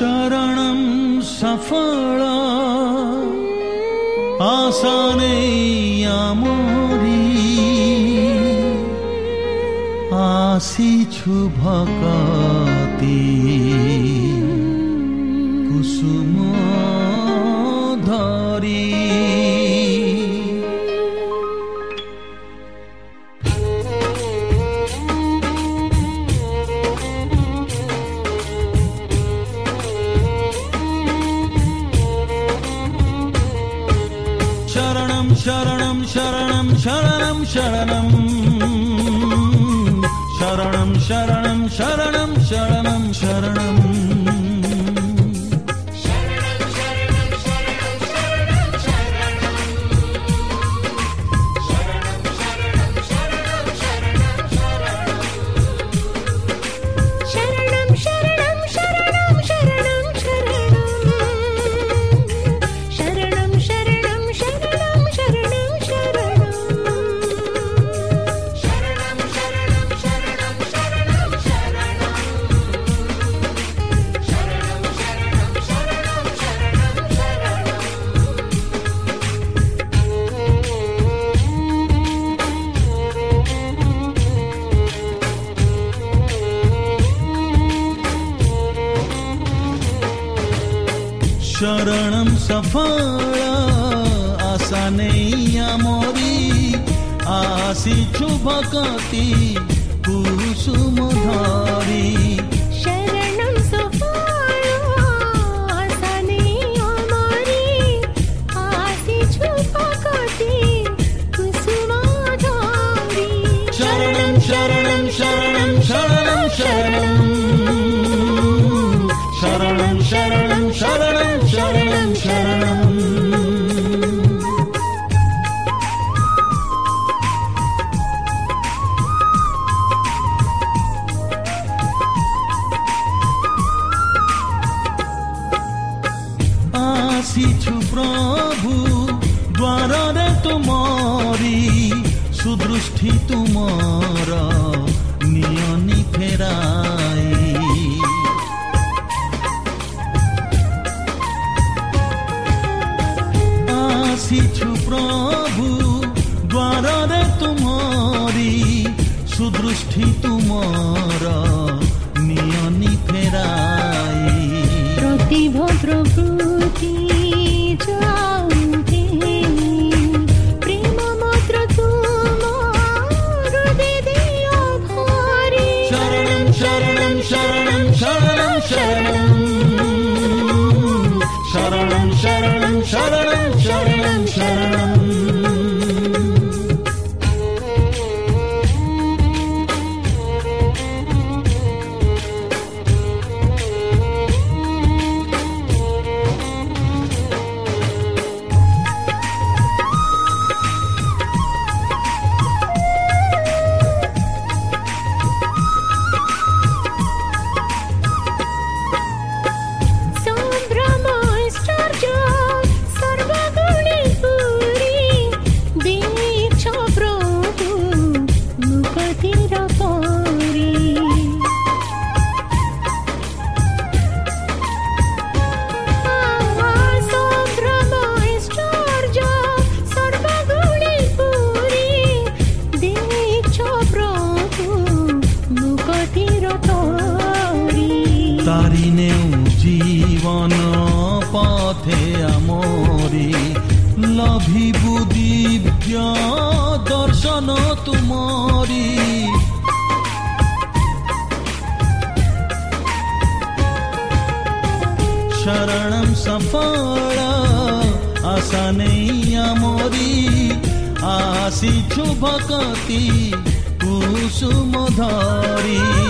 शरणं सफला आसानेयामोरी आसीछु भका शरणं शरणं कती মুষ্টি তোমার ଆସିଛୁ ଭକତି କୁସୁମ ଧରି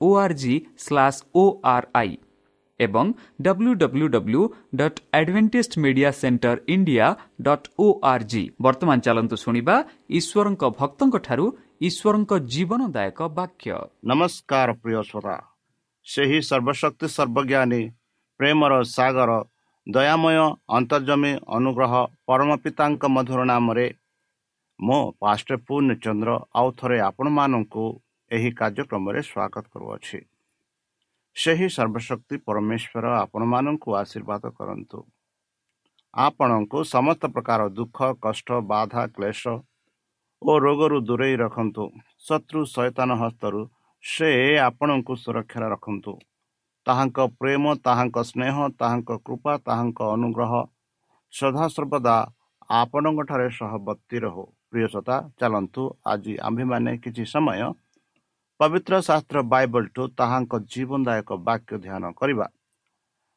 O R G slash O R I ଏବଂ W W W dot Adventist media centre India dot O R G ବର୍ତ୍ତମାନ ଚାଲନ୍ତୁ ଶୁଣିବା ଈଶ୍ୱରଙ୍କ ଭକ୍ତଙ୍କଠାରୁ ଈଶ୍ୱରଙ୍କ ଜୀବନଦାୟକ ବାକ୍ୟ। ନମସ୍କାର ସେହି ସର୍ବଶକ୍ତି ସର୍ବଜ୍ଞାନୀ ପ୍ରେମର ସାଗର ଦୟାମୟ ଅନ୍ତର୍ଜମୀ ଅନୁଗ୍ରହ ପରମ ପିତାଙ୍କ ମଧୁର ନାମରେ ମୁଁ ପାଷ୍ଟ ପୂର୍ଣ୍ଣଚନ୍ଦ୍ର ଆଉ ଥରେ ଆପଣମାନଙ୍କୁ ଏହି କାର୍ଯ୍ୟକ୍ରମରେ ସ୍ୱାଗତ କରୁଅଛି। ସେହି ସର୍ବଶକ୍ତି ପରମେଶ୍ୱର ଆପଣମାନଙ୍କୁ ଆଶୀର୍ବାଦ କରନ୍ତୁ। ଆପଣଙ୍କୁ ସମସ୍ତ ପ୍ରକାର ଦୁଃଖ କଷ୍ଟ ବାଧା କ୍ଲେଶ ଓ ରୋଗରୁ ଦୂରେଇ ରଖନ୍ତୁ। ଶତ୍ରୁ ସୈତାନ ହସ୍ତରୁ ସେ ଆପଣଙ୍କୁ ସୁରକ୍ଷାରେ ରଖନ୍ତୁ। ତାହାଙ୍କ ପ୍ରେମ ତାହାଙ୍କ ସ୍ନେହ ତାହାଙ୍କ କୃପା ତାହାଙ୍କ ଅନୁଗ୍ରହ ସଦାସର୍ବଦା ଆପଣଙ୍କଠାରେ ସହବର୍ତ୍ତୀ ରହୁ। ପ୍ରିୟସତା ଚାଲନ୍ତୁ ଆଜି ଆମ୍ଭେମାନେ କିଛି ସମୟ ପବିତ୍ର ଶାସ୍ତ୍ର ବାଇବଲଠୁ ତାହାଙ୍କ ଜୀବନଦାୟକ ବାକ୍ୟ ଧ୍ୟାନ କରିବା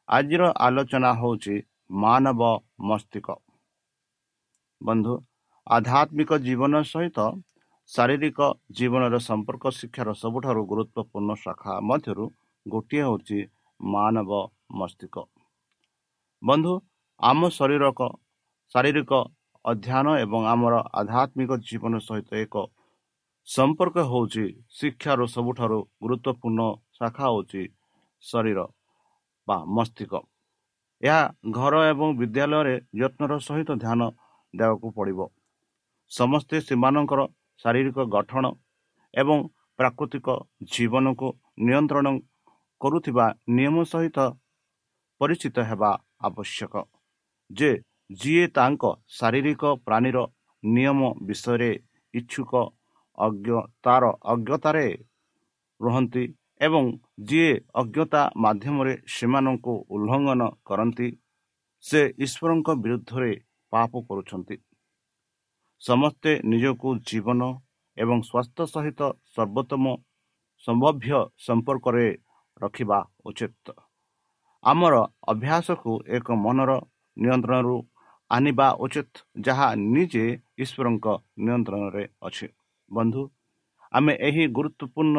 ଆଜିର ଆଲୋଚନା ହେଉଛି ମାନବ ମସ୍ତିଷ୍କ ବନ୍ଧୁ ଆଧ୍ୟାତ୍ମିକ ଜୀବନ ସହିତ ଶାରୀରିକ ଜୀବନର ସମ୍ପର୍କ ଶିକ୍ଷାର ସବୁଠାରୁ ଗୁରୁତ୍ୱପୂର୍ଣ୍ଣ ଶାଖା ମଧ୍ୟରୁ ଗୋଟିଏ ହେଉଛି ମାନବ ମସ୍ତିଷ୍କ ବନ୍ଧୁ ଆମ ଶରୀରକ ଶାରୀରିକ ଅଧ୍ୟୟନ ଏବଂ ଆମର ଆଧ୍ୟାତ୍ମିକ ଜୀବନ ସହିତ ଏକ ସମ୍ପର୍କ ହେଉଛି ଶିକ୍ଷାର ସବୁଠାରୁ ଗୁରୁତ୍ୱପୂର୍ଣ୍ଣ ଶାଖା ହେଉଛି ଶରୀର ବା ମସ୍ତିଷ୍କ। ଏହା ଘର ଏବଂ ବିଦ୍ୟାଳୟରେ ଯତ୍ନର ସହିତ ଧ୍ୟାନ ଦେବାକୁ ପଡ଼ିବ। ସମସ୍ତେ ସେମାନଙ୍କର ଶାରୀରିକ ଗଠନ ଏବଂ ପ୍ରାକୃତିକ ଜୀବନକୁ ନିୟନ୍ତ୍ରଣ କରୁଥିବା ନିୟମ ସହିତ ପରିଚିତ ହେବା ଆବଶ୍ୟକ। ଯେ ଯିଏ ତାଙ୍କ ଶାରୀରିକ ପ୍ରାଣୀର ନିୟମ ବିଷୟରେ ଇଚ୍ଛୁକ ଅଜ୍ଞ ତାର ଅଜ୍ଞତାରେ ରୁହନ୍ତି ଏବଂ ଯିଏ ଅଜ୍ଞତା ମାଧ୍ୟମରେ ସେମାନଙ୍କୁ ଉଲ୍ଲଙ୍ଘନ କରନ୍ତି ସେ ଈଶ୍ୱରଙ୍କ ବିରୁଦ୍ଧରେ ପାପ କରୁଛନ୍ତି। ସମସ୍ତେ ନିଜକୁ ଜୀବନ ଏବଂ ସ୍ୱାସ୍ଥ୍ୟ ସହିତ ସର୍ବୋତ୍ତମ ସମ୍ଭବ୍ୟ ସମ୍ପର୍କରେ ରଖିବା ଉଚିତ। ଆମର ଅଭ୍ୟାସକୁ ଏକ ମନର ନିୟନ୍ତ୍ରଣରୁ ଆଣିବା ଉଚିତ ଯାହା ନିଜେ ଈଶ୍ୱରଙ୍କ ନିୟନ୍ତ୍ରଣରେ ଅଛି। ବନ୍ଧୁ ଆମେ ଏହି ଗୁରୁତ୍ୱପୂର୍ଣ୍ଣ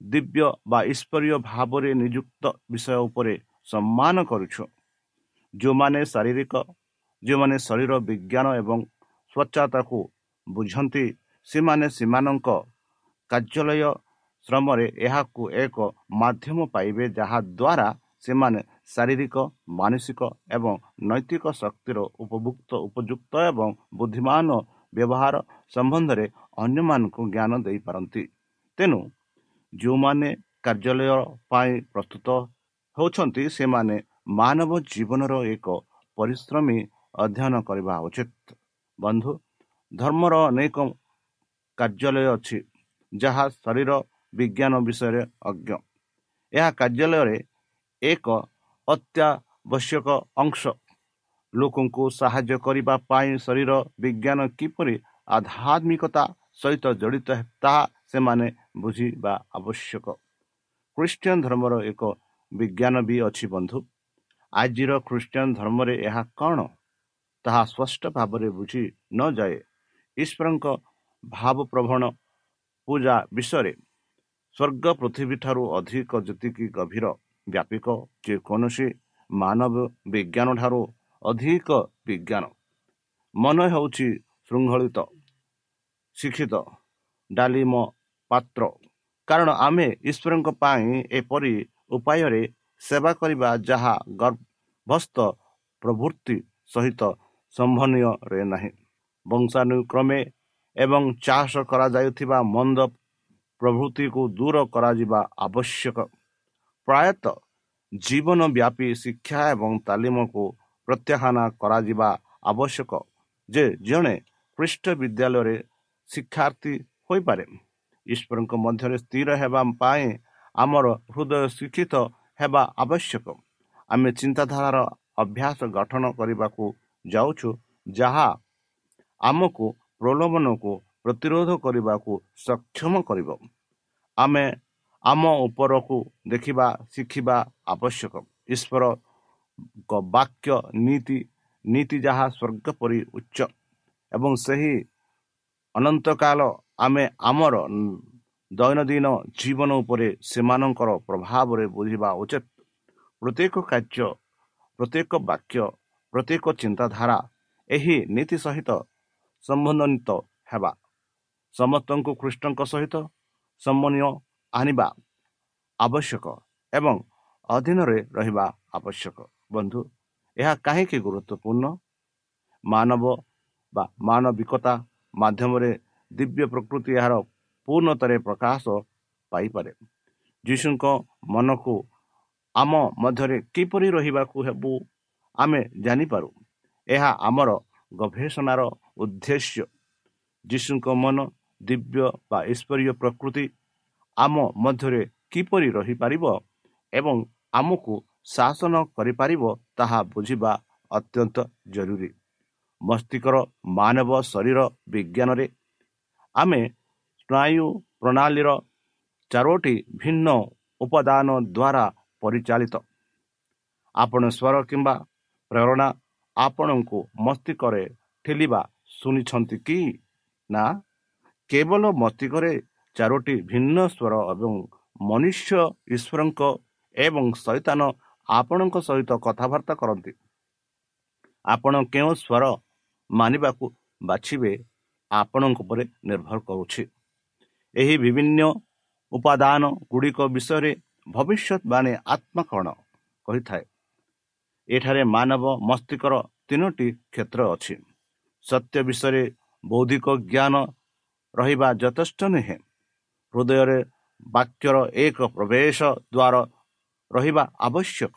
ଦିବ୍ୟ ବା ଈଶ୍ୱରୀୟ ଭାବରେ ନିଯୁକ୍ତ ବିଷୟ ଉପରେ ସମ୍ମାନ କରୁଛୁ। ଯେଉଁମାନେ ଶାରୀରିକ ଯେଉଁମାନେ ଶରୀର ବିଜ୍ଞାନ ଏବଂ ସ୍ୱଚ୍ଛତାକୁ ବୁଝନ୍ତି ସେମାନେ ସେମାନଙ୍କ କାର୍ଯ୍ୟାଳୟ ଶ୍ରମରେ ଏହାକୁ ଏକ ମାଧ୍ୟମ ପାଇବେ ଯାହାଦ୍ୱାରା ସେମାନେ ଶାରୀରିକ ମାନସିକ ଏବଂ ନୈତିକ ଶକ୍ତିର ଉପଭୁକ୍ତ ଉପଯୁକ୍ତ ଏବଂ ବୁଦ୍ଧିମାନ ବ୍ୟବହାର ସମ୍ବନ୍ଧରେ ଅନ୍ୟମାନଙ୍କୁ ଜ୍ଞାନ ଦେଇପାରନ୍ତି। ତେଣୁ ଯେଉଁମାନେ କାର୍ଯ୍ୟାଳୟ ପାଇଁ ପ୍ରସ୍ତୁତ ହେଉଛନ୍ତି ସେମାନେ ମାନବ ଜୀବନର ଏକ ପରିଶ୍ରମୀ ଅଧ୍ୟୟନ କରିବା ଉଚିତ। ବନ୍ଧୁ ଧର୍ମର ଅନେକ କାର୍ଯ୍ୟାଳୟ ଅଛି ଯାହା ଶରୀର ବିଜ୍ଞାନ ବିଷୟରେ ଅଜ୍ଞ। ଏହା କାର୍ଯ୍ୟାଳୟରେ ଏକ ଅତ୍ୟାବଶ୍ୟକ ଅଂଶ। ଲୋକଙ୍କୁ ସାହାଯ୍ୟ କରିବା ପାଇଁ ଶରୀର ବିଜ୍ଞାନ କିପରି ଆଧ୍ୟାତ୍ମିକତା ସହିତ ଜଡ଼ିତ ତାହା ସେମାନେ ବୁଝିବା ଆବଶ୍ୟକ। ଖ୍ରୀଷ୍ଟିଆନ ଧର୍ମର ଏକ ବିଜ୍ଞାନ ବି ଅଛି ବନ୍ଧୁ। ଆଜିର ଖ୍ରୀଷ୍ଟିଆନ ଧର୍ମରେ ଏହା କ'ଣ? ତାହା ସ୍ପଷ୍ଟ ଭାବରେ ବୁଝି ନଯାଏ ଈଶ୍ୱରଙ୍କ ଭାବପ୍ରବଣ ପୂଜା ବିଷୟରେ। ସ୍ୱର୍ଗ ପୃଥିବୀ ଠାରୁ ଅଧିକ ଯେତିକି ଗଭୀର ବ୍ୟାପିକ ଯେକୌଣସି ମାନବ ବିଜ୍ଞାନ ଠାରୁ ଅଧିକ ବିଜ୍ଞାନ। ମନ ହେଉଛି ଶୃଙ୍ଖଳିତ ଶିକ୍ଷିତ ଡାଲିମ ପାତ୍ର। କାରଣ ଆମେ ଈଶ୍ୱରଙ୍କ ପାଇଁ ଏପରି ଉପାୟରେ ସେବା କରିବା ଯାହା ଗର୍ଭସ୍ଥ ପ୍ରଭୃତି ସହିତ ସମ୍ଭନୀୟରେ ନାହିଁ। ବଂଶାନୁକ୍ରମେ ଏବଂ ଚାଷ କରାଯାଉଥିବା ମନ୍ଦ ପ୍ରଭୃତିକୁ ଦୂର କରାଯିବା ଆବଶ୍ୟକ। ପ୍ରାୟତଃ ଜୀବନ ବ୍ୟାପୀ ଶିକ୍ଷା ଏବଂ ତାଲିମକୁ ପ୍ରତ୍ୟାଖ୍ୟାନ କରାଯିବା ଆବଶ୍ୟକ ଯେ ଜଣେ ଖ୍ରୀଷ୍ଟ ବିଦ୍ୟାଳୟରେ ଶିକ୍ଷାର୍ଥୀ ହୋଇପାରେ। ଈଶ୍ୱରଙ୍କ ମଧ୍ୟରେ ସ୍ଥିର ହେବା ପାଇଁ ଆମର ହୃଦୟ ଶିକ୍ଷିତ ହେବା ଆବଶ୍ୟକ। ଆମେ ଚିନ୍ତାଧାରାର ଅଭ୍ୟାସ ଗଠନ କରିବାକୁ ଯାଉଛୁ ଯାହା ଆମକୁ ପ୍ରଲୋଭନକୁ ପ୍ରତିରୋଧ କରିବାକୁ ସକ୍ଷମ କରିବ। ଆମେ ଆମ ଉପରକୁ ଦେଖିବା ଶିଖିବା ଆବଶ୍ୟକ। ଈଶ୍ୱର ବାକ୍ୟ ନୀତି ନୀତି ଯାହା ସ୍ୱର୍ଗ ପରି ଉଚ୍ଚ। ଏବଂ ସେହି ଅନନ୍ତକାଳ ଆମେ ଆମର ଦୈନନ୍ଦିନ ଜୀବନ ଉପରେ ସେମାନଙ୍କର ପ୍ରଭାବରେ ବୁଝିବା ଉଚିତ। ପ୍ରତ୍ୟେକ କାର୍ଯ୍ୟ ପ୍ରତ୍ୟେକ ବାକ୍ୟ ପ୍ରତ୍ୟେକ ଚିନ୍ତାଧାରା ଏହି ନୀତି ସହିତ ସମ୍ବନ୍ଧିତ ହେବା। ସମସ୍ତଙ୍କୁ ଖ୍ରୀଷ୍ଟଙ୍କ ସହିତ ସମନ୍ୱୟ ଆଣିବା ଆବଶ୍ୟକ ଏବଂ ଅଧୀନରେ ରହିବା ଆବଶ୍ୟକ। ବନ୍ଧୁ ଏହା କାହିଁକି ଗୁରୁତ୍ୱପୂର୍ଣ୍ଣ? ମାନବ ବା ମାନବିକତା ମାଧ୍ୟମରେ ଦିବ୍ୟ ପ୍ରକୃତି ଏହାର ପୂର୍ଣ୍ଣତାରେ ପ୍ରକାଶ ପାଇପାରେ। ଯୀଶୁଙ୍କ ମନକୁ ଆମ ମଧ୍ୟରେ କିପରି ରହିବାକୁ ହେବୁ ଆମେ ଜାଣିପାରୁ। ଏହା ଆମର ଗବେଷଣାର ଉଦ୍ଦେଶ୍ୟ। ଯୀଶୁଙ୍କ ମନ ଦିବ୍ୟ ବା ଈଶ୍ୱରୀୟ ପ୍ରକୃତି ଆମ ମଧ୍ୟରେ କିପରି ରହିପାରିବ ଏବଂ ଆମକୁ ଶାସନ କରିପାରିବ ତାହା ବୁଝିବା ଅତ୍ୟନ୍ତ ଜରୁରୀ। ମସ୍ତିଷ୍କର ମାନବ ଶରୀର ବିଜ୍ଞାନରେ ଆମେ ସ୍ନାୟୁ ପ୍ରଣାଳୀର ଚାରୋଟି ଭିନ୍ନ ଉପାଦାନ ଦ୍ୱାରା ପରିଚାଳିତ। ଆପଣ ସ୍ୱର କିମ୍ବା ପ୍ରେରଣା ଆପଣଙ୍କୁ ମସ୍ତିଷ୍କରେ ଠେଲିବା ଶୁଣିଛନ୍ତି କି? ନା? କେବଳ ମସ୍ତିଷ୍କରେ ଚାରୋଟି ଭିନ୍ନ ସ୍ୱର ଏବଂ ମନୁଷ୍ୟ ଈଶ୍ୱରଙ୍କ ଏବଂ ସୈତାନ ଆପଣଙ୍କ ସହିତ କଥାବାର୍ତ୍ତା କରନ୍ତି। ଆପଣ କେଉଁ ସ୍ୱର ମାନିବାକୁ ବାଛିବେ ଆପଣଙ୍କ ଉପରେ ନିର୍ଭର କରୁଛି। ଏହି ବିଭିନ୍ନ ଉପାଦାନ ଗୁଡ଼ିକ ବିଷୟରେ ଭବିଷ୍ୟତବାଣୀ ଆତ୍ମା କ'ଣ କହିଥାଏ। ଏଠାରେ ମାନବ ମସ୍ତିଷ୍କର ତିନୋଟି କ୍ଷେତ୍ର ଅଛି। ସତ୍ୟ ବିଷୟରେ ବୌଦ୍ଧିକ ଜ୍ଞାନ ରହିବା ଯଥେଷ୍ଟ ନୁହେଁ। ହୃଦୟରେ ବାକ୍ୟର ଏକ ପ୍ରବେଶ ଦ୍ୱାର ରହିବା ଆବଶ୍ୟକ।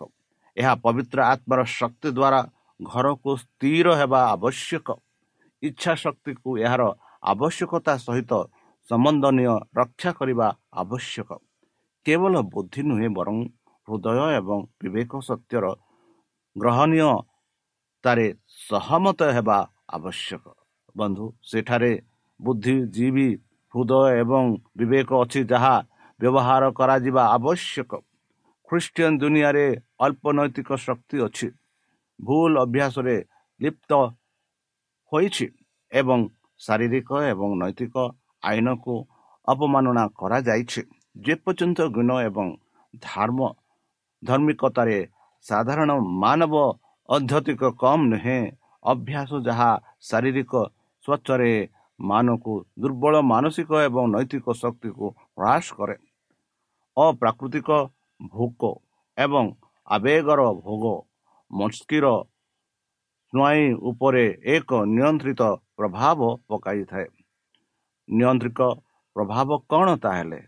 ଏହା ପବିତ୍ର ଆତ୍ମାର ଶକ୍ତି ଦ୍ୱାରା ଘରକୁ ସ୍ଥିର ହେବା ଆବଶ୍ୟକ। ଇଚ୍ଛା ଶକ୍ତିକୁ ଏହାର ଆବଶ୍ୟକତା ସହିତ ସମ୍ବନ୍ଧନୀୟ ରକ୍ଷା କରିବା ଆବଶ୍ୟକ। କେବଳ ବୁଦ୍ଧି ନୁହେଁ ବରଂ ହୃଦୟ ଏବଂ ବିବେକ ସତ୍ୟର ଗ୍ରହଣୀୟତାରେ ସହମତ ହେବା ଆବଶ୍ୟକ। ବନ୍ଧୁ ସେଠାରେ ବୁଦ୍ଧିଜୀବୀ ହୃଦୟ ଏବଂ ବିବେକ ଅଛି ଯାହା ବ୍ୟବହାର କରାଯିବା ଆବଶ୍ୟକ। ଖ୍ରୀଷ୍ଟିଆନ ଦୁନିଆରେ ଅଳ୍ପ ନୈତିକ ଶକ୍ତି ଅଛି। ଭୁଲ ଅଭ୍ୟାସରେ ଲିପ୍ତ ହୋଇଛି ଏବଂ ଶାରୀରିକ ଏବଂ ନୈତିକ ଆଇନକୁ ଅପମାନନା କରାଯାଇଛି। ଯେପର୍ଯ୍ୟନ୍ତ ଗୁଣ ଏବଂ ଧର୍ମ ଧାର୍ମିକତାରେ ସାଧାରଣ ମାନବ ଅଧ୍ୟତିକ କମ୍ ନୁହେଁ ଅଭ୍ୟାସ ଯାହା ଶାରୀରିକ ସ୍ୱଚ୍ଛରେ ମାନକୁ ଦୁର୍ବଳ ମାନସିକ ଏବଂ ନୈତିକ ଶକ୍ତିକୁ ହ୍ରାସ କରେ। ଅପ୍ରାକୃତିକ ଭୋକ ଏବଂ ଆବେଗର ଭୋଗ ମସ୍କିର ସ୍ନାୟୁ ଉପରେ ଏକ ନିୟନ୍ତ୍ରିତ ପ୍ରଭାବ ପକାଇଥାଏ। ନିୟନ୍ତ୍ରିତ ପ୍ରଭାବ କ'ଣ ତାହେଲେ?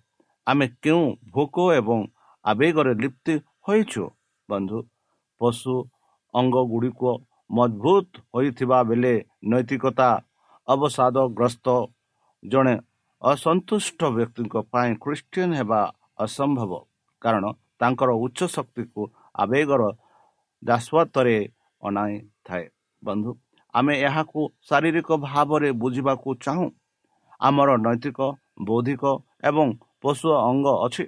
ଆମେ କେଉଁ ଭୋକ ଏବଂ ଆବେଗରେ ଲିପ୍ତି ହୋଇଛୁ ବନ୍ଧୁ? ପଶୁ ଅଙ୍ଗ ଗୁଡ଼ିକ ମଜବୁତ ହୋଇଥିବା ବେଳେ ନୈତିକତା ଅବସାଦଗ୍ରସ୍ତ ଜଣେ ଅସନ୍ତୁଷ୍ଟ ବ୍ୟକ୍ତିଙ୍କ ପାଇଁ ଖ୍ରୀଷ୍ଟିଆନ ହେବା ଅସମ୍ଭବ। କାରଣ ତାଙ୍କର ଉଚ୍ଚ ଶକ୍ତିକୁ ଆବେଗର ଦାସତ୍ୱରେ ଅଣାଇଥାଏ ବନ୍ଧୁ ଆମେ ଏହାକୁ ଶାରୀରିକ ଭାବରେ ବୁଝିବାକୁ ଚାହୁଁ। ଆମର ନୈତିକ ବୌଦ୍ଧିକ ଏବଂ ପଶୁ ଅଙ୍ଗ ଅଛି।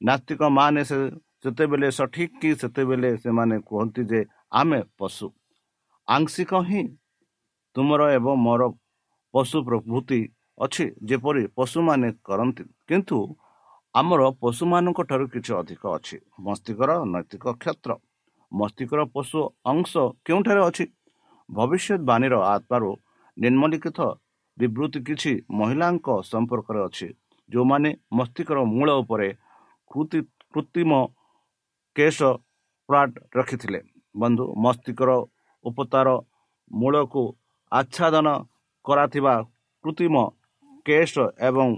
ନାସ୍ତିକ ମାନେ ସେ ସେତେବେଳେ ସଠିକ୍ କି ସେତେବେଳେ ସେମାନେ କୁହନ୍ତି ଯେ ଆମେ ପଶୁ। ଆଂଶିକ ହିଁ ତୁମର ଏବଂ ମୋର ପଶୁ ପ୍ରଭୃତି ଅଛି ଯେପରି ପଶୁମାନେ କରନ୍ତି। କିନ୍ତୁ ଆମର ପଶୁମାନଙ୍କ ଠାରୁ କିଛି ଅଧିକ ଅଛି। ମସ୍ତିଷ୍କର ନୈତିକ କ୍ଷେତ୍ର। ମସ୍ତିଷ୍କର ପଶୁ ଅଂଶ କେଉଁଠାରେ ଅଛି? ଭବିଷ୍ୟତବାଣୀର ଆତ୍ମାରୁ ନିମ୍ନଲିଖିତ ବିବୃତ୍ତି କିଛି ମହିଳାଙ୍କ ସମ୍ପର୍କରେ ଅଛି ଯେଉଁମାନେ ମସ୍ତିଷ୍କର ମୂଳ ଉପରେ କୃତି କୃତ୍ରିମ କେଶ ପ୍ଲାଟ ରଖିଥିଲେ। ବନ୍ଧୁ ମସ୍ତିଷ୍କର ଉପତାର ମୂଳକୁ ଆଚ୍ଛାଦନ କରାଥିବା କୃତ୍ରିମ କେଶ ଏବଂ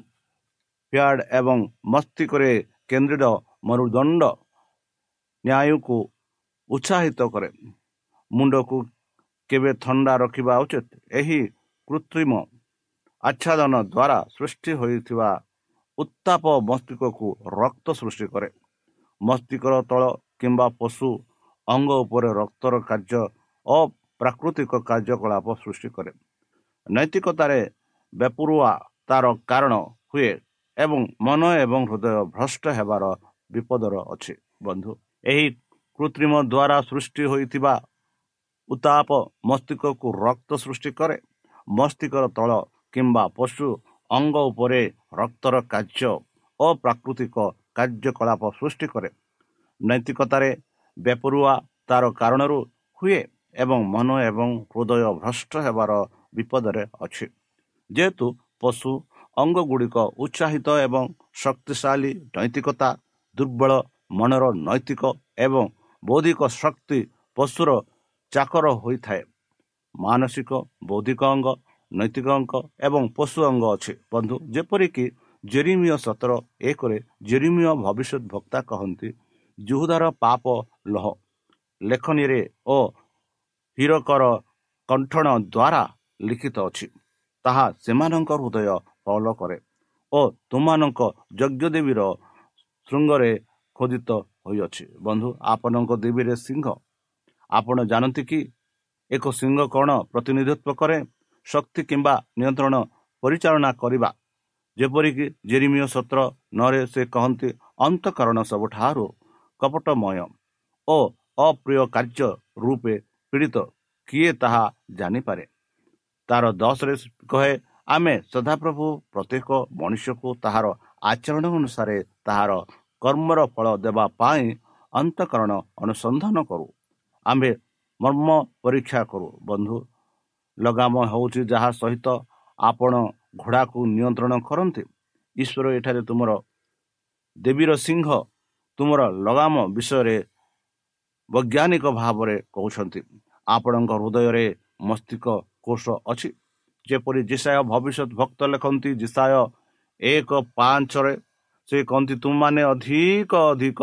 ପ୍ୟାଡ୍ ଏବଂ ମସ୍ତିଷ୍କରେ କେନ୍ଦ୍ରିତ ମରୁଦଣ୍ଡ ନ୍ୟାୟକୁ ଉତ୍ସାହିତ କରେ ମୁଣ୍ଡକୁ କେବେ ଥଣ୍ଡା ରଖିବା ଉଚିତ? ଏହି କୃତ୍ରିମ ଆଚ୍ଛାଦନ ଦ୍ୱାରା ସୃଷ୍ଟି ହୋଇଥିବା ଉତ୍ତାପ ମସ୍ତିଷ୍କକୁ ରକ୍ତ ସୃଷ୍ଟି କରେ। ମସ୍ତିଷ୍କର ତଳ କିମ୍ବା ପଶୁ ଅଙ୍ଗ ଉପରେ ରକ୍ତର କାର୍ଯ୍ୟ ଅପ୍ରାକୃତିକ କାର୍ଯ୍ୟକଳାପ ସୃଷ୍ଟି କରେ। ନୈତିକତାରେ ବେପରୁଆ ତାର କାରଣ ହୁଏ ଏବଂ ମନ ଏବଂ ହୃଦୟ ଭ୍ରଷ୍ଟ ହେବାର ବିପଦର ଅଛି ବନ୍ଧୁ ଏହି କୃତ୍ରିମ ଦ୍ୱାରା ସୃଷ୍ଟି ହୋଇଥିବା ଉତ୍ତାପ ମସ୍ତିଷ୍କକୁ ରକ୍ତ ସୃଷ୍ଟି କରେ ମସ୍ତିଷ୍କର ତଳ କିମ୍ବା ପଶୁ ଅଙ୍ଗ ଉପରେ ରକ୍ତର କାର୍ଯ୍ୟ ଅପ୍ରାକୃତିକ କାର୍ଯ୍ୟକଳାପ ସୃଷ୍ଟି କରେ ନୈତିକତାରେ ବେପରୁଆ ତାର କାରଣରୁ ହୁଏ ଏବଂ ମନ ଏବଂ ହୃଦୟ ଭ୍ରଷ୍ଟ ହେବାର ବିପଦରେ ଅଛି। ଯେହେତୁ ପଶୁ ଅଙ୍ଗଗୁଡ଼ିକ ଉତ୍ସାହିତ ଏବଂ ଶକ୍ତିଶାଳୀ ନୈତିକତା ଦୁର୍ବଳ ମନର ନୈତିକ ଏବଂ ବୌଦ୍ଧିକ ଶକ୍ତି ପଶୁର ଚାକର ହୋଇଥାଏ। ମାନସିକ ବୌଦ୍ଧିକ ଅଙ୍ଗ ନୈତିକ ଅଙ୍ଗ ଏବଂ ପଶୁ ଅଙ୍ଗ ଅଛି। ବନ୍ଧୁ ଯେପରିକି ଜେରିମିୟ ସତର ଏକରେ ଜେରିମିୟ ଭବିଷ୍ୟତ ବକ୍ତା କହନ୍ତି ଜୁହୁଦାର ପାପ ଲହ ଲେଖନୀରେ ଓ ହୀରକର କଣ୍ଠଣ ଦ୍ୱାରା ଲିଖିତ ଅଛି। ତାହା ସେମାନଙ୍କ ହୃଦୟ ଫଳ କରେ ଓ ତୁମମାନଙ୍କ ଯଜ୍ଞ ଦେବୀର ଶୃଙ୍ଗରେ ଖୋଦିତ ହୋଇଅଛି। ବନ୍ଧୁ ଆପଣଙ୍କ ଦେବୀରେ ସିଂହ। ଆପଣ ଜାଣନ୍ତି କି ଏକ ସିଂହ କ'ଣ ପ୍ରତିନିଧିତ୍ୱ କରେ ଶକ୍ତି କିମ୍ବା ନିୟନ୍ତ୍ରଣ ପରିଚାଳନା କରିବା? ଯେପରିକି ଜେରିମିୟ ସତ୍ର ନରେ ସେ କହନ୍ତି ଅନ୍ତଃକରଣ ସବୁଠାରୁ କପଟମୟ ଓ ଅପ୍ରିୟ କାର୍ଯ୍ୟ ରୂପେ ପୀଡ଼ିତ। କିଏ ତାହା ଜାଣିପାରେ? ତାର ଦଶରେ କହେ ଆମେ ସଦାପ୍ରଭୁ ପ୍ରତ୍ୟେକ ମଣିଷକୁ ତାହାର ଆଚରଣ ଅନୁସାରେ ତାହାର କର୍ମର ଫଳ ଦେବା ପାଇଁ ଅନ୍ତଃକରଣ ଅନୁସନ୍ଧାନ କରୁ। ଆମ୍ଭେ ମର୍ମ ପରୀକ୍ଷା କରୁ ବନ୍ଧୁ। ଲଗାମ ହେଉଛି ଯାହା ସହିତ ଆପଣ ଘୋଡ଼ାକୁ ନିୟନ୍ତ୍ରଣ କରନ୍ତି। ଈଶ୍ୱର ଏଠାରେ ତୁମର ଦେବୀର ସିଂହ ତୁମର ଲଗାମ ବିଷୟରେ ବୈଜ୍ଞାନିକ ଭାବରେ କହୁଛନ୍ତି। ଆପଣଙ୍କ ହୃଦୟରେ ମସ୍ତିଷ୍କ କୋଷ ଅଛି। ଯେପରି ଜିସାୟ ଭବିଷ୍ୟତ ଭକ୍ତ ଲେଖନ୍ତି ଜିସାୟ ଏକ ପାଞ୍ଚରେ ସେ କହନ୍ତି ତୁମମାନେ ଅଧିକ ଅଧିକ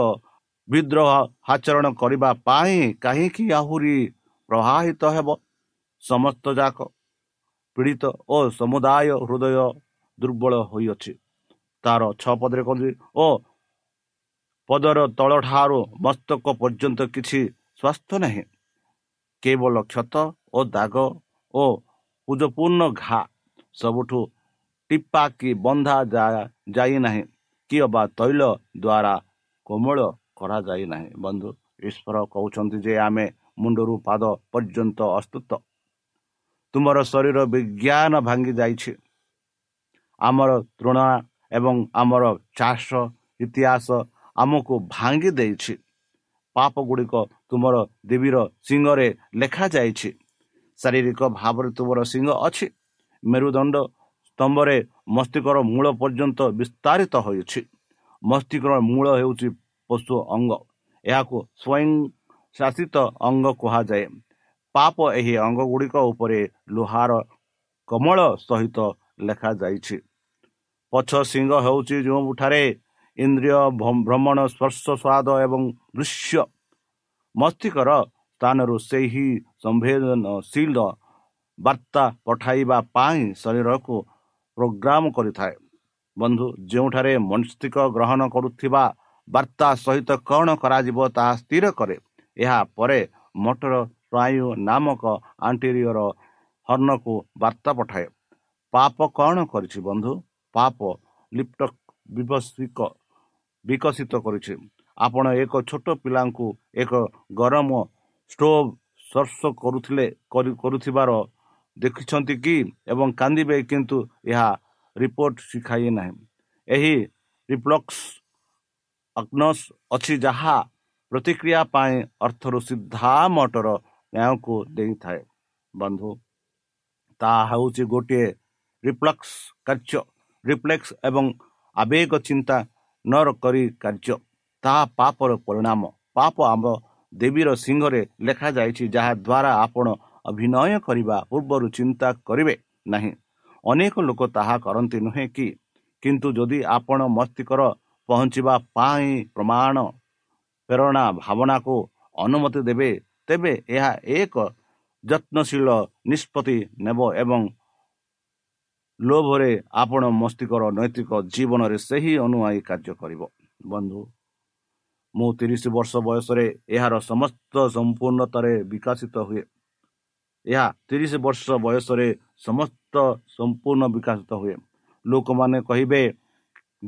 ବିଦ୍ରୋହ ଆଚରଣ କରିବା ପାଇଁ କାହିଁକି ଆହୁରି ପ୍ରବାହିତ ହେବ? ସମସ୍ତ ଯାକ ପୀଡ଼ିତ ଓ ସମୁଦାୟ ହୃଦୟ ଦୁର୍ବଳ ହୋଇଅଛି। ତାର ଛଅ ପଦରେ କହନ୍ତି ଓ ପଦର ତଳଠାରୁ ମସ୍ତକ ପର୍ଯ୍ୟନ୍ତ କିଛି ସ୍ୱାସ୍ଥ୍ୟ ନାହିଁ। କେବଳ କ୍ଷତ ଓ ଦାଗ ଓ ପୂଜପୂର୍ଣ୍ଣ ଘା ସବୁଠୁ ଟିପା କି ବନ୍ଧା ଯାଇନାହିଁ। କି ଅବା ତୈଳ ଦ୍ୱାରା କୋମଳ କରାଯାଇନାହିଁ। ବନ୍ଧୁ ଈଶ୍ୱର କହୁଛନ୍ତି ଯେ ଆମେ ମୁଣ୍ଡରୁ ପାଦ ପର୍ଯ୍ୟନ୍ତ ଅସ୍ତୁତ। ତୁମର ଶରୀର ବିଜ୍ଞାନ ଭାଙ୍ଗି ଯାଇଛି। ଆମର ତୃଣା ଏବଂ ଆମର ଚାଷ ଇତିହାସ ଆମକୁ ଭାଙ୍ଗି ଦେଇଛି। ପାପ ଗୁଡ଼ିକ ତୁମର ଦେବୀର ସିଂହରେ ଲେଖାଯାଇଛି। ଶାରୀରିକ ଭାବରେ ତୁମର ସିଂହ ଅଛି। ମେରୁଦଣ୍ଡ ସ୍ତମ୍ଭରେ ମସ୍ତିଷ୍କର ମୂଳ ପର୍ଯ୍ୟନ୍ତ ବିସ୍ତାରିତ ହୋଇଛି ମସ୍ତିଷ୍କର ମୂଳ ହେଉଛି ପଶୁ ଅଙ୍ଗ। ଏହାକୁ ସ୍ୱୟଂ ଶାସିତ ଅଙ୍ଗ କୁହାଯାଏ। ପାପ ଏହି ଅଙ୍ଗ ଗୁଡ଼ିକ ଉପରେ ଲୁହାର କମଳ ସହିତ ଲେଖାଯାଇଛି। ପଛ ସିଂହ ହେଉଛି ଯେଉଁଠାରେ ଇନ୍ଦ୍ରିୟ ଭ୍ର- ଭ୍ରମଣ ସ୍ପର୍ଶ ସ୍ୱାଦ ଏବଂ ଦୃଶ୍ୟ। ମସ୍ତିଷ୍କର ସ୍ଥାନରୁ ସେହି ସମ୍ବେଦନଶୀଳ ବାର୍ତ୍ତା ପଠାଇବା ପାଇଁ ଶରୀରକୁ ପ୍ରୋଗ୍ରାମ କରିଥାଏ। ବନ୍ଧୁ ଯେଉଁଠାରେ ମସ୍ତିଷ୍କ ଗ୍ରହଣ କରୁଥିବା ବାର୍ତ୍ତା ସହିତ କ'ଣ କରାଯିବ ତାହା ସ୍ଥିର କରେ। ଏହା ପରେ ମୋଟର ସ୍ନାୟୁ ନାମକ ଆଣ୍ଟେରିୟର ହର୍ଣ୍ଣକୁ ବାର୍ତ୍ତା ପଠାଏ। ପାପ କ'ଣ କରିଛି ବନ୍ଧୁ? ପାପ ବିକଶିତ ବିକଶିତ କରିଛି। ଆପଣ ଏକ ଛୋଟ ପିଲାଙ୍କୁ ଏକ ଗରମ ଷ୍ଟୋଭ୍ ସ୍ପର୍ଶ କରୁଥିଲେ କରି- କରୁଥିବାର ଦେଖିଛନ୍ତି କି ଏବଂ କାନ୍ଦିବେ କିନ୍ତୁ ଏହା ରିପୋର୍ଟ ଶିଖାଇ ନାହିଁ। ଏହି ରିପ୍ଲକ୍ସ ଅଗ୍ନସ୍ ଅଛି ଯାହା ପ୍ରତିକ୍ରିୟା ପାଇଁ ଅର୍ଥରୁ ସିଧା ମଟର ନ୍ୟାୟକୁ ଦେଇଥାଏ। ବନ୍ଧୁ ତାହା ହେଉଛି ଗୋଟିଏ ରିପ୍ଲକ୍ସ କାର୍ଯ୍ୟ। ରିଫ୍ଲେକ୍ସ ଏବଂ ଆବେଗ ଚିନ୍ତା ନ କରି କାର୍ଯ୍ୟ। ତାହା ପାପର ପରିଣାମ। ପାପ ଆମ ଦେବୀର ସିଂହରେ ଲେଖାଯାଇଛି ଯାହାଦ୍ୱାରା ଆପଣ ଅଭିନୟ କରିବା ପୂର୍ବରୁ ଚିନ୍ତା କରିବେ ନାହିଁ। ଅନେକ ଲୋକ ତାହା କରନ୍ତି ନୁହେଁ କି? କିନ୍ତୁ ଯଦି ଆପଣ ମସ୍ତିଷ୍କର ପହଞ୍ଚିବା ପାଇଁ ପ୍ରମାଣ ପ୍ରେରଣା ଭାବନାକୁ ଅନୁମତି ଦେବେ ତେବେ ଏହା ଏକ ଯତ୍ନଶୀଳ ନିଷ୍ପତ୍ତି ନେବ ଏବଂ ଲୋଭରେ ଆପଣ ମସ୍ତିଷ୍କର ନୈତିକ ଜୀବନରେ ସେହି ଅନୁଯାୟୀ କାର୍ଯ୍ୟ କରିବ। ବନ୍ଧୁ ମୁଁ ତିରିଶ ବର୍ଷ ବୟସରେ ଏହାର ସମସ୍ତ ସମ୍ପୂର୍ଣ୍ଣତାରେ ବିକଶିତ ହୁଏ। ଏହା ତିରିଶ ବର୍ଷ ବୟସରେ ସମସ୍ତ ସମ୍ପୂର୍ଣ୍ଣ ବିକଶିତ ହୁଏ। ଲୋକମାନେ କହିବେ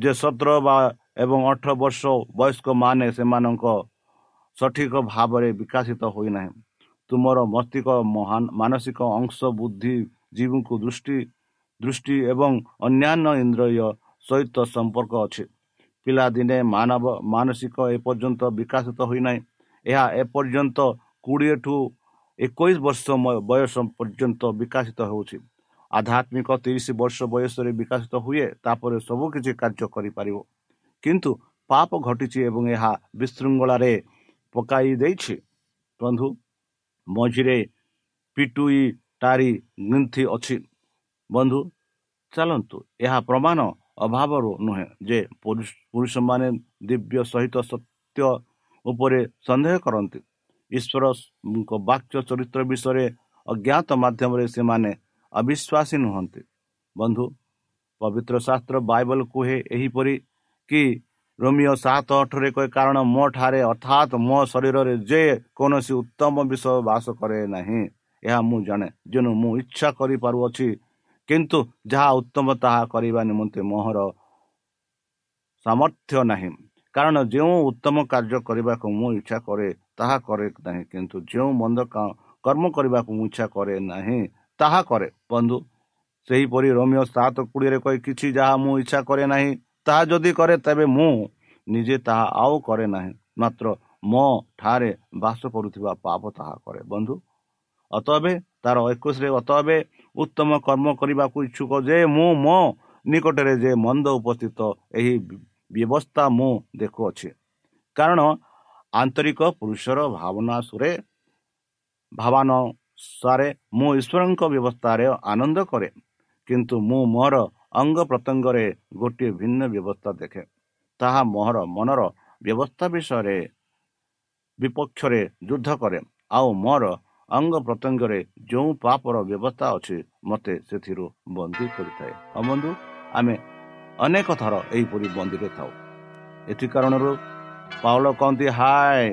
ଯେ ସତର ବା ଏବଂ ଅଠର ବର୍ଷ ବୟସ୍କମାନେ ସେମାନଙ୍କ ସଠିକ ଭାବରେ ବିକଶିତ ହୋଇନାହିଁ। ତୁମର ମସ୍ତିଷ୍କ ମହାନ ମାନସିକ ଅଂଶ ବୁଦ୍ଧି ଜୀବଙ୍କୁ ଦୃଷ୍ଟି ଦୃଷ୍ଟି ଏବଂ ଅନ୍ୟାନ୍ୟ ଇନ୍ଦ୍ରିୟ ସହିତ ସମ୍ପର୍କ ଅଛି। ପିଲାଦିନେ ମାନବ ମାନସିକ ଏପର୍ଯ୍ୟନ୍ତ ବିକଶିତ ହୋଇନାହିଁ। ଏହା ଏପର୍ଯ୍ୟନ୍ତ କୋଡ଼ିଏଠୁ ଏକୋଇଶ ବର୍ଷ ବୟସ ପର୍ଯ୍ୟନ୍ତ ବିକଶିତ ହେଉଛି। ଆଧ୍ୟାତ୍ମିକ ତିରିଶ ବର୍ଷ ବୟସରେ ବିକଶିତ ହୁଏ ତାପରେ ସବୁ କିଛି କାର୍ଯ୍ୟ କରିପାରିବ। କିନ୍ତୁ ପାପ ଘଟିଛି ଏବଂ ଏହା ବିଶୃଙ୍ଖଳାରେ ପକାଇ ଦେଇଛି। ବନ୍ଧୁ ମଝିରେ ପିଟୁଇ ଟାରି ଗ୍ରନ୍ଥି ଅଛି। ବନ୍ଧୁ ଚାଲନ୍ତୁ ଏହା ପ୍ରମାଣ ଅଭାବରୁ ନୁହେଁ ଯେ ପୁରୁଷ ପୁରୁଷମାନେ ଦିବ୍ୟ ସହିତ ସତ୍ୟ ଉପରେ ସନ୍ଦେହ କରନ୍ତି। ଈଶ୍ୱରଙ୍କ ବାକ୍ୟ ଚରିତ୍ର ବିଷୟରେ ଅଜ୍ଞାତ ମାଧ୍ୟମରେ ସେମାନେ ଅବିଶ୍ୱାସୀ ନୁହନ୍ତି। ବନ୍ଧୁ ପବିତ୍ର ଶାସ୍ତ୍ର ବାଇବଲ କୁହେ ଏହିପରି କି ରୋମିଓ ସାତ ଅଠରେ କହେ କାରଣ ମୋ ଠାରେ ଅର୍ଥାତ୍ ମୋ ଶରୀରରେ ଯେ କୌଣସି ଉତ୍ତମ ବିଷୟ ବାସ କରେ ନାହିଁ ଏହା ମୁଁ ଜାଣେ ଯେଣୁ ମୁଁ ଇଚ୍ଛା କରିପାରୁଅଛି କିନ୍ତୁ ଯାହା ଉତ୍ତମ ତାହା କରିବା ନିମନ୍ତେ ମୋହର ସାମର୍ଥ୍ୟ ନାହିଁ। କାରଣ ଯେଉଁ ଉତ୍ତମ କାର୍ଯ୍ୟ କରିବାକୁ ମୁଁ ଇଚ୍ଛା କରେ ତାହା କରେ ନାହିଁ। କିନ୍ତୁ ଯେଉଁ ମନ୍ଦ କର୍ମ କରିବାକୁ ମୁଁ ଇଚ୍ଛା କରେ ନାହିଁ ତାହା କରେ। ବନ୍ଧୁ ସେହିପରି ରୋମିଓ ସାତ କୋଡ଼ିଏରେ କହେ କିଛି ଯାହା ମୁଁ ଇଚ୍ଛା କରେ ନାହିଁ ତାହା ଯଦି କରେ ତେବେ ମୁଁ ନିଜେ ତାହା ଆଉ କରେ ନାହିଁ। ମାତ୍ର ମୋ ଠାରେ ବାସ କରୁଥିବା ପାପ ତାହା କରେ। ବନ୍ଧୁ ଅତଏବେ ତାର ଏକୋଇଶରେ ଅତଏବେ ଉତ୍ତମ କର୍ମ କରିବାକୁ ଇଚ୍ଛୁକ ଯେ ମୁଁ ମୋ ନିକଟରେ ଯେ ମନ୍ଦ ଉପସ୍ଥିତ ଏହି ବ୍ୟବସ୍ଥା ମୁଁ ଦେଖୁଅଛି। କାରଣ ଆନ୍ତରିକ ପୁରୁଷର ଭାବନା ସୁରେ ଭାବାନୁସାରେ ମୁଁ ଈଶ୍ୱରଙ୍କ ବ୍ୟବସ୍ଥାରେ ଆନନ୍ଦ କରେ କିନ୍ତୁ ମୁଁ ମୋର ଅଙ୍ଗ ପ୍ରତ୍ୟଙ୍ଗରେ ଗୋଟିଏ ଭିନ୍ନ ବ୍ୟବସ୍ଥା ଦେଖେ। ତାହା ମୋହର ମନର ବ୍ୟବସ୍ଥା ବିଷୟରେ ବିପକ୍ଷରେ ଯୁଦ୍ଧ କରେ ଆଉ ମୋର ଅଙ୍ଗ ପ୍ରତ୍ୟଙ୍ଗରେ ଯେଉଁ ପାପର ବ୍ୟବସ୍ଥା ଅଛି ମୋତେ ସେଥିରୁ ବନ୍ଦୀ କରିଥାଏ। ହଁ ବନ୍ଧୁ ଆମେ ଅନେକ ଥର ଏହିପରି ବନ୍ଦୀରେ ଥାଉ ଏଥି କାରଣରୁ ପାଉଲ କହନ୍ତି ହାୟ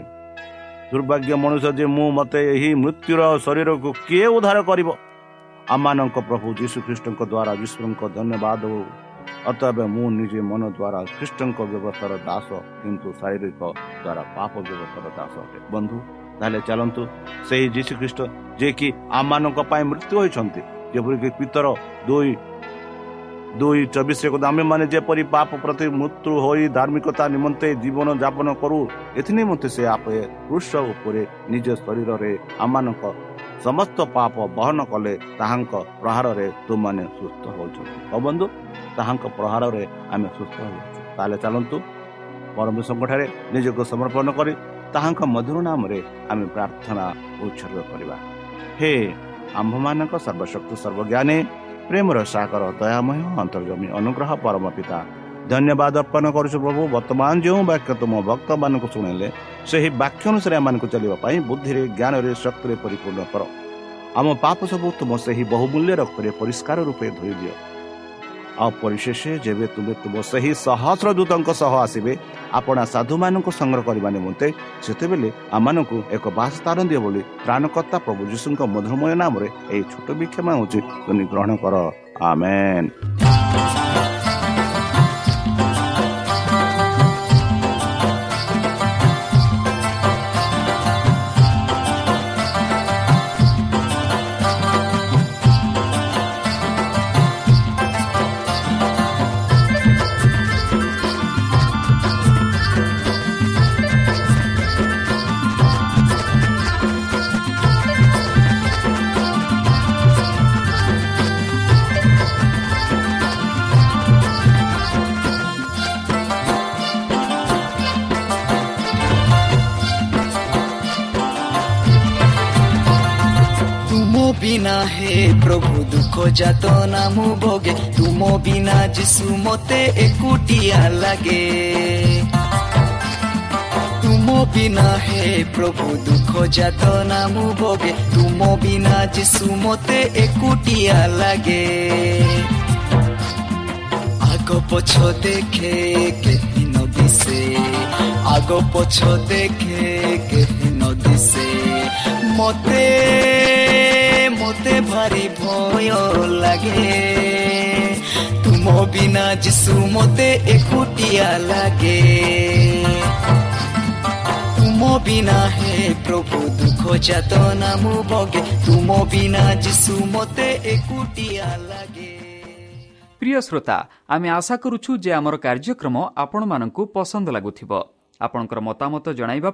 ଦୁର୍ଭାଗ୍ୟ ମଣିଷ ଯେ ମୁଁ ମୋତେ ଏହି ମୃତ୍ୟୁର ଶରୀରକୁ କିଏ ଉଦ୍ଧାର କରିବ? ଆମମାନଙ୍କ ପ୍ରଭୁ ଯୀଶୁ ଖ୍ରୀଷ୍ଟଙ୍କ ଦ୍ୱାରା ଯୀଶୁଙ୍କ ଧନ୍ୟବାଦ ଓ ଅତଏବ ମୁଁ ନିଜେ ମନ ଦ୍ୱାରା ଖ୍ରୀଷ୍ଟଙ୍କ ବ୍ୟବସ୍ଥାର ଦାସ କିନ୍ତୁ ଶାରୀରିକ ଦ୍ୱାରା ପାପ ବ୍ୟବସ୍ଥାର ଦାସ ଅଟେ। ବନ୍ଧୁ ତାହେଲେ ଚାଲନ୍ତୁ ସେହି ଯୀଶୁ ଖ୍ରୀଷ୍ଟ ଯିଏକି ଆମମାନଙ୍କ ପାଇଁ ମୃତ୍ୟୁ ହୋଇଛନ୍ତି ଯେପରିକି ପିତର ଦୁଇ ଦୁଇ ଚବିଶରେ କହୁ ଆମେମାନେ ଯେପରି ପାପ ପ୍ରତି ମୃତ୍ୟୁ ହୋଇ ଧାର୍ମିକତା ନିମନ୍ତେ ଜୀବନ ଯାପନ କରୁ ଏଥିନିମନ୍ତେ ସେ ଆପେ କୃଷ ଉପରେ ନିଜ ଶରୀରରେ ଆମମାନଙ୍କ ସମସ୍ତ ପାପ ବହନ କଲେ ତାହାଙ୍କ ପ୍ରହାରରେ ତୁମାନେ ସୁସ୍ଥ ହେଉଛନ୍ତି। ହଉ ବନ୍ଧୁ ତାହାଙ୍କ ପ୍ରହାରରେ ଆମେ ସୁସ୍ଥ ହେଉଛୁ। ତାହେଲେ ଚାଲନ୍ତୁ ପରମେଶ୍ୱରଙ୍କଠାରେ ନିଜକୁ ସମର୍ପଣ କରି ତାହାଙ୍କ ମଧୁର ନାମରେ ଆମେ ପ୍ରାର୍ଥନା ଉତ୍ସର୍ଗ କରିବା। ହେ ଆମ୍ଭମାନଙ୍କ ସର୍ବଶକ୍ତି ସର୍ବଜ୍ଞାନୀ ପ୍ରେମର ସାଗର ଦୟାମୟ ଅନ୍ତର୍ଜମୀ ଅନୁଗ୍ରହ ପରମ ପିତା ଧନ୍ୟବାଦ ଅର୍ପଣ କରୁଛୁ ପ୍ରଭୁ ବର୍ତ୍ତମାନ ଯେଉଁ ବାକ୍ୟ ତୁମ ଭକ୍ତମାନଙ୍କୁ ଶୁଣିଲେ ସେହି ବାକ୍ୟ ଅନୁସାରେ ଏମାନଙ୍କୁ ଚାଲିବା ପାଇଁ ବୁଦ୍ଧିରେ ଜ୍ଞାନରେ ଶକ୍ତିରେ ପରିପୂର୍ଣ୍ଣ କର। ଆମ ପାପ ସବୁ ତୁମ ସେହି ବହୁମୂଲ୍ୟ ରକ୍ତରେ ପରିଷ୍କାର ରୂପେ ଧୋଇ ଦିଅ। ଆଉ ପରିଶେଷ ଯେବେ ତୁମେ ତୁମ ସେହି ସହସ୍ର ଦୂତଙ୍କ ସହ ଆସିବେ ଆପଣା ସାଧୁମାନଙ୍କୁ ସଂଗ୍ରହ କରିବା ନିମନ୍ତେ ସେତେବେଳେ ଆମମାନଙ୍କୁ ଏକ ବାସସ୍ଥାନ ଦିଅ ବୋଲି ତ୍ରାଣକର୍ତ୍ତା ପ୍ରଭୁ ଯୀଶୁଙ୍କ ମଧୁରମୟ ନାମରେ ଏହି ଛୋଟ ବିକ୍ଷମା ହେଉଛି ଗ୍ରହଣ କର। ଆମେନ୍। ପ୍ରଭୁ ଦୁଃଖ ଯାତନା ମୁଁ ଭୋଗେ ତୁମ ବିନା ଯିଶୁ ମତେ ଏକୁଟିଆ ଲାଗେ ତୁମ ବିନା ହେ ପ୍ରଭୁ ଦୁଃଖ ଯାତନା ମୁଁ ଭୋଗେ ତୁମ ବିନା ଯିଶୁ ମତେ ଏକୁଟିଆ ଲାଗେ ଆଗ ପଛ ଦେଖେ କେହି ନ ଦିଶେ ଆଗ ପଛ ଦେଖେ କେହି ନ ଦିଶେ ମୋତେ ଭାରି ଭୟ ଲାଗେ ତୁମ ବିନା ଯିଶୁ ମୋତେ ଏକୁଟିଆ ଲାଗେ ତୁମ ବିନା ହେ ପ୍ରଭୁ ଦୁଃଖ ଚାତନା ମୁଁ ବଗେ ତୁମ ବିନା ଯିଶୁ ମୋତେ ଏକୁଟିଆ ଲାଗେ প্রিয় শ্রোতা আমি আশা করুছু যে আমার কার্যক্রম আপনার পসন্দ লাগুব আপনার মতামত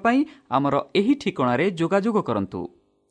পাই আমার এই ঠিকার যোগাযোগ করতু